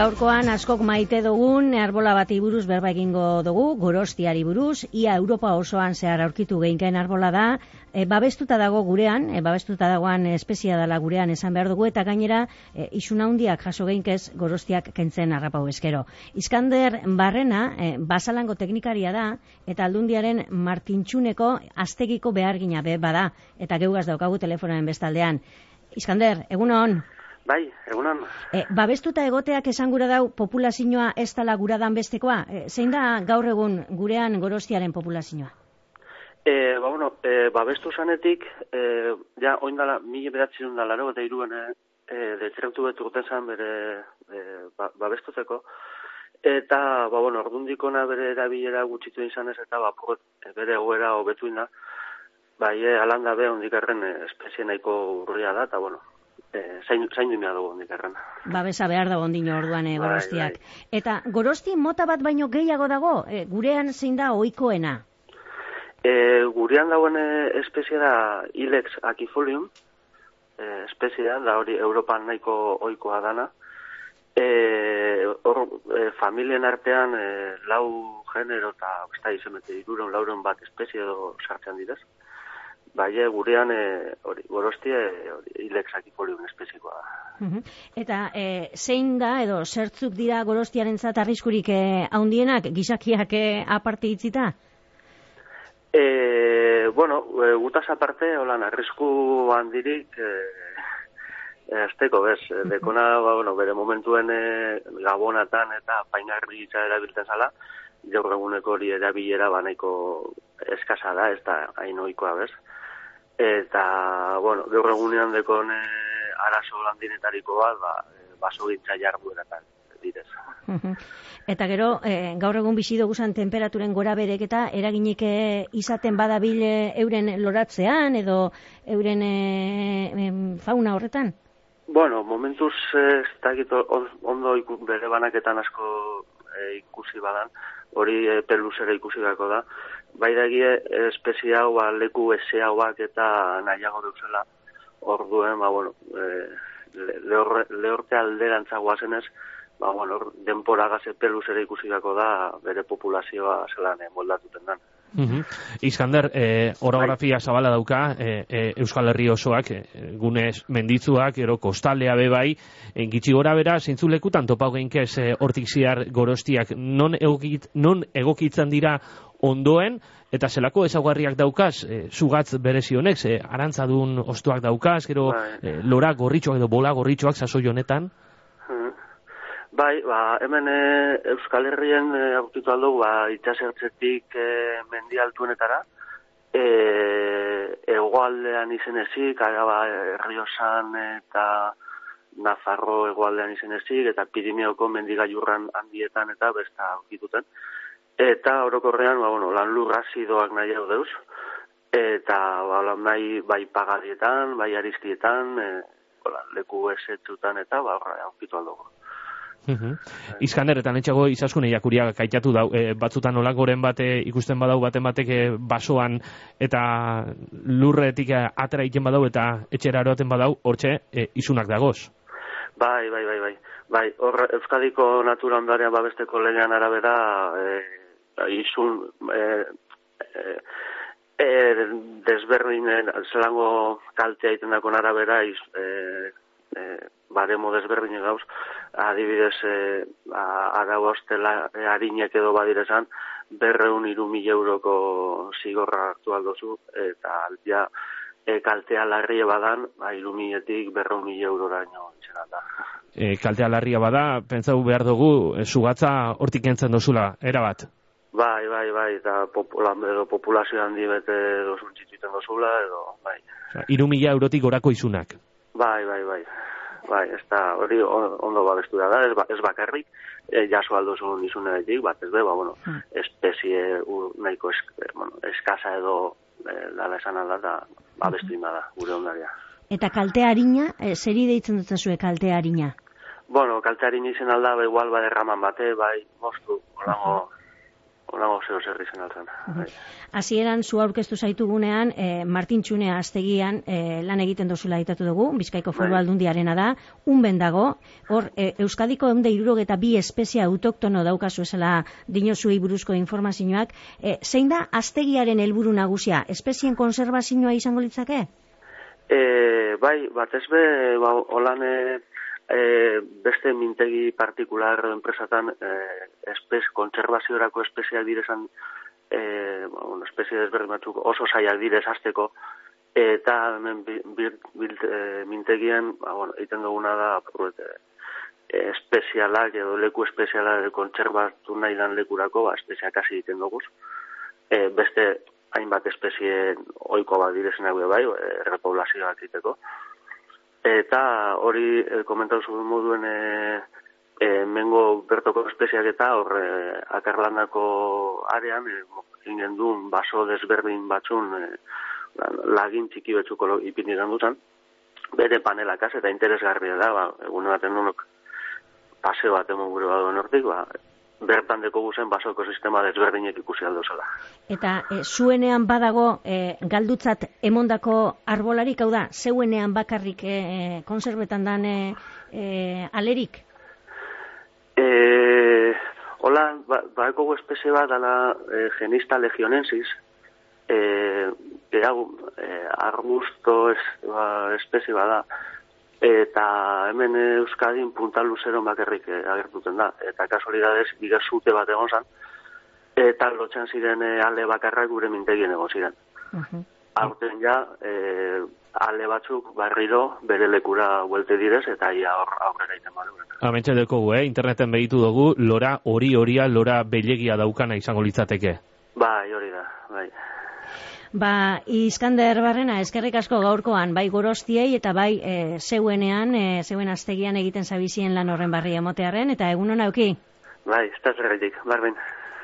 gaurkoan askok maite dugun arbola bati buruz berba egingo dugu, gorostiari buruz, ia Europa osoan zehar aurkitu geinken arbola da, e, babestuta dago gurean, e, babestuta dagoan espezia dela gurean esan behar dugu, eta gainera e, isuna handiak jaso geinkez gorostiak kentzen harrapau eskero. Iskander Barrena, e, basalango teknikaria da, eta aldundiaren Martintxuneko astegiko behargina be bada, eta geugaz daukagu telefonoen bestaldean. Iskander, egun hon? Bai, egunan. E, babestuta egoteak esan gura dau populazioa ez dala guradan bestekoa? E, zein da gaur egun gurean gorostiaren populazioa? E, ba, bueno, e, babestu zanetik, e, ja, oindala, mila beratzen da laro, eta iruen, e, detzerautu betu guten zan bere e, ba, babestuteko. Eta, ba, bueno, ordundikona bere erabilera gutxitu izan ez, eta ba, bere egoera hobetu ina, bai, e, alanda be, ondikarren espezie nahiko urria da, eta, bueno, eh, zain, zain dugu hondik erran. Babesa behar dago ondino orduan e, gorostiak. Eta gorosti mota bat baino gehiago dago, e, gurean zein da oikoena? E, gurean dagoen espezie da Ilex akifolium, e, espezie da, hori Europan nahiko oikoa dana. E, or, e, familien artean e, lau genero eta ez da izemete iruron, lauron bat espezie edo sartzen direz. Bai, gurean e, hori, gorostie hori ilexaki poliun espezikoa da. Eta e, zein da edo zertzuk dira gorostiarentzat arriskurik e, handienak gizakiak e, aparte itzita? E, bueno, e, gutaz aparte, holan, arrisku handirik e, e, azteko, bez, dekona, ba, bueno, bere momentuen e, gabonatan eta painarri itza erabiltzen zala, gaur eguneko hori erabilera banaiko eskasa da, ez da hain oikoa, bez eta, bueno, gaur egunean dekon e, arazo landinetariko bat, ba, e, baso gintza jardueratan direz. Eta gero, e, gaur egun bizi duguzan temperaturen gora berek eta eraginik izaten badabile euren loratzean edo euren e, fauna horretan? Bueno, momentuz ez dakit ondo bere banaketan asko e, ikusi badan, hori e, peluzera ikusi gako da, bai da espezie hau ba, leku eze hauak eta nahiago duzela orduen, ba, bueno, e, lehorte alderantza guazenez, ba, bueno, denpora gaze peluz ere ikusi da bere populazioa zelan moldatuten Mm Iskander, e, orografia zabala dauka, e, e, Euskal Herri osoak, e, gunez menditzuak, ero kostalea bebai, e, gitsi gora bera, zintzu lekutan topau geinkez e, hortik ziar gorostiak, non, egokit, non egokitzen dira ondoen, eta zelako ezaguarriak daukaz, e, zugatz berezi honek, e, arantzadun ostuak daukaz, gero bai. e, lora gorritxoak edo bola gorritxoak sasoi honetan? Bai, ba, hemen e, Euskal Herrien e, aurkitu aldo, ba, itxasertzetik e, mendi altuenetara, e, egoaldean izen ezik, aga ba, eta Nafarro egoaldean izen ezik, eta Pirineoko mendigaiurran handietan eta besta aurkituten. Eta orokorrean, ba, bueno, lan lur azidoak nahi hau deuz, eta ba, lan nahi bai pagadietan, bai ariztietan, e, leku esetzutan eta ba, aurkitu aldo. Uhum. Izkander, eta netxago izaskune jakuria kaitatu dau, e, batzutan olak goren bate ikusten badau baten batek e, basoan eta lurretik e, atera egiten badau eta etxera eroaten badau, hortxe e, izunak dagoz. Bai, bai, bai, bai. Bai, hor, Euskadiko natura ondarea babesteko legean arabera e, izun e, e, e, desberdin zelango kaltea iten dakon arabera iz, e, e, baremo desberdin gauz, adibidez, e, arau ostela e, harinek edo badirezan, berreun iru mil euroko zigorra hartu aldozu, eta ja, e, kaltea larria badan, ba, iru miletik berreun mil eurora ino da. E, kaltea larria bada, pentsau behar dugu, e, sugatza hortik entzen dozula, erabat? Bai, bai, bai, eta popula, edo populazio handi bete dozun txituiten dozula, edo, bai. Iru mila eurotik gorako izunak? Bai, bai, bai bai, ez da, hori ondo babestu da, ez, ba, ez bakarrik, e, jaso aldo zuen izunetik, bat ez be, ba, bueno, hmm. espezie u, nahiko esk, eh, bueno, eskasa edo e, dala esan alda, da, babestu ima da, gure ondaria. Eta kalte harina, e, zeri deitzen dut zuen kalte harina? Bueno, kalte harina izen alda, ba, igual, ba, derraman bate, bai, moztu, olango, onago zeo zer izan altzen. Hasieran zu aurkeztu zaitugunean, e, Martin Txunea astegian e, lan egiten dozula ditatu dugu, Bizkaiko Foru Bai. Aldundiarena da, unben dago, hor, e, Euskadiko eunde eta bi espezia autoktono daukazu esela dinozuei buruzko informazioak, e, zein da astegiaren helburu nagusia, espezien konservazioa izango litzake? E, bai, batez be, ba, holan e, beste mintegi partikular enpresatan e, espez, kontserbaziorako espeziak direzan e, bueno, espezie desberdin batzuk oso zaiak direz hasteko eta hemen bi, bi, bil, e, mintegian ba, bueno, egiten duguna da apurret, e, espezialak edo leku espezialak kontserbatu nahi dan lekurako ba, espeziak hasi egiten dugu e, beste hainbat espezie ohiko bat direzenak bai, e, repoblazioak egiteko. Eta hori e, komentatu zuen moduen e, e, mengo bertoko espeziak eta hor e, akarlandako arean e, egin duen baso desberdin batzun e, lagin txiki betzuko ipini dutan. Bere panelakaz eta interesgarria da, ba, egun baten nunok pase bat emon gure baduen hortik, ba, bertan deko guzen basoko sistema desberdinek ikusi aldo zela. Eta e, zuenean badago e, galdutzat emondako arbolarik, hau da, zeuenean bakarrik e, konserbetan dan e, e, alerik? E, hola, ba, baeko espezie bat dala e, genista legionensis, e, gehiago, e, arbusto es, ba, espezie bada, eta hemen Euskadin punta luzero bakarrik eh, agertuten da. Eta kasualidades, bigazute bat egon zan, eta lotxan ziren eh, ale bakarrak gure mintegien egon ziren. Uh -huh. Aurten ja, eh, ale batzuk barriro bere lekura huelte direz, eta ia hor aurrera iten badu. Amentxe dekogu, eh? interneten behitu dugu, lora hori horia, lora belegia daukana izango litzateke. Bai, hori da, bai. Ba, Iskander Barrena, eskerrik asko gaurkoan, bai gorostiei eta bai e, zeuenean, e, zeuen astegian egiten zabizien lan horren barri emotearen, eta egun hona auki? Bai, ez da zerretik, barbin.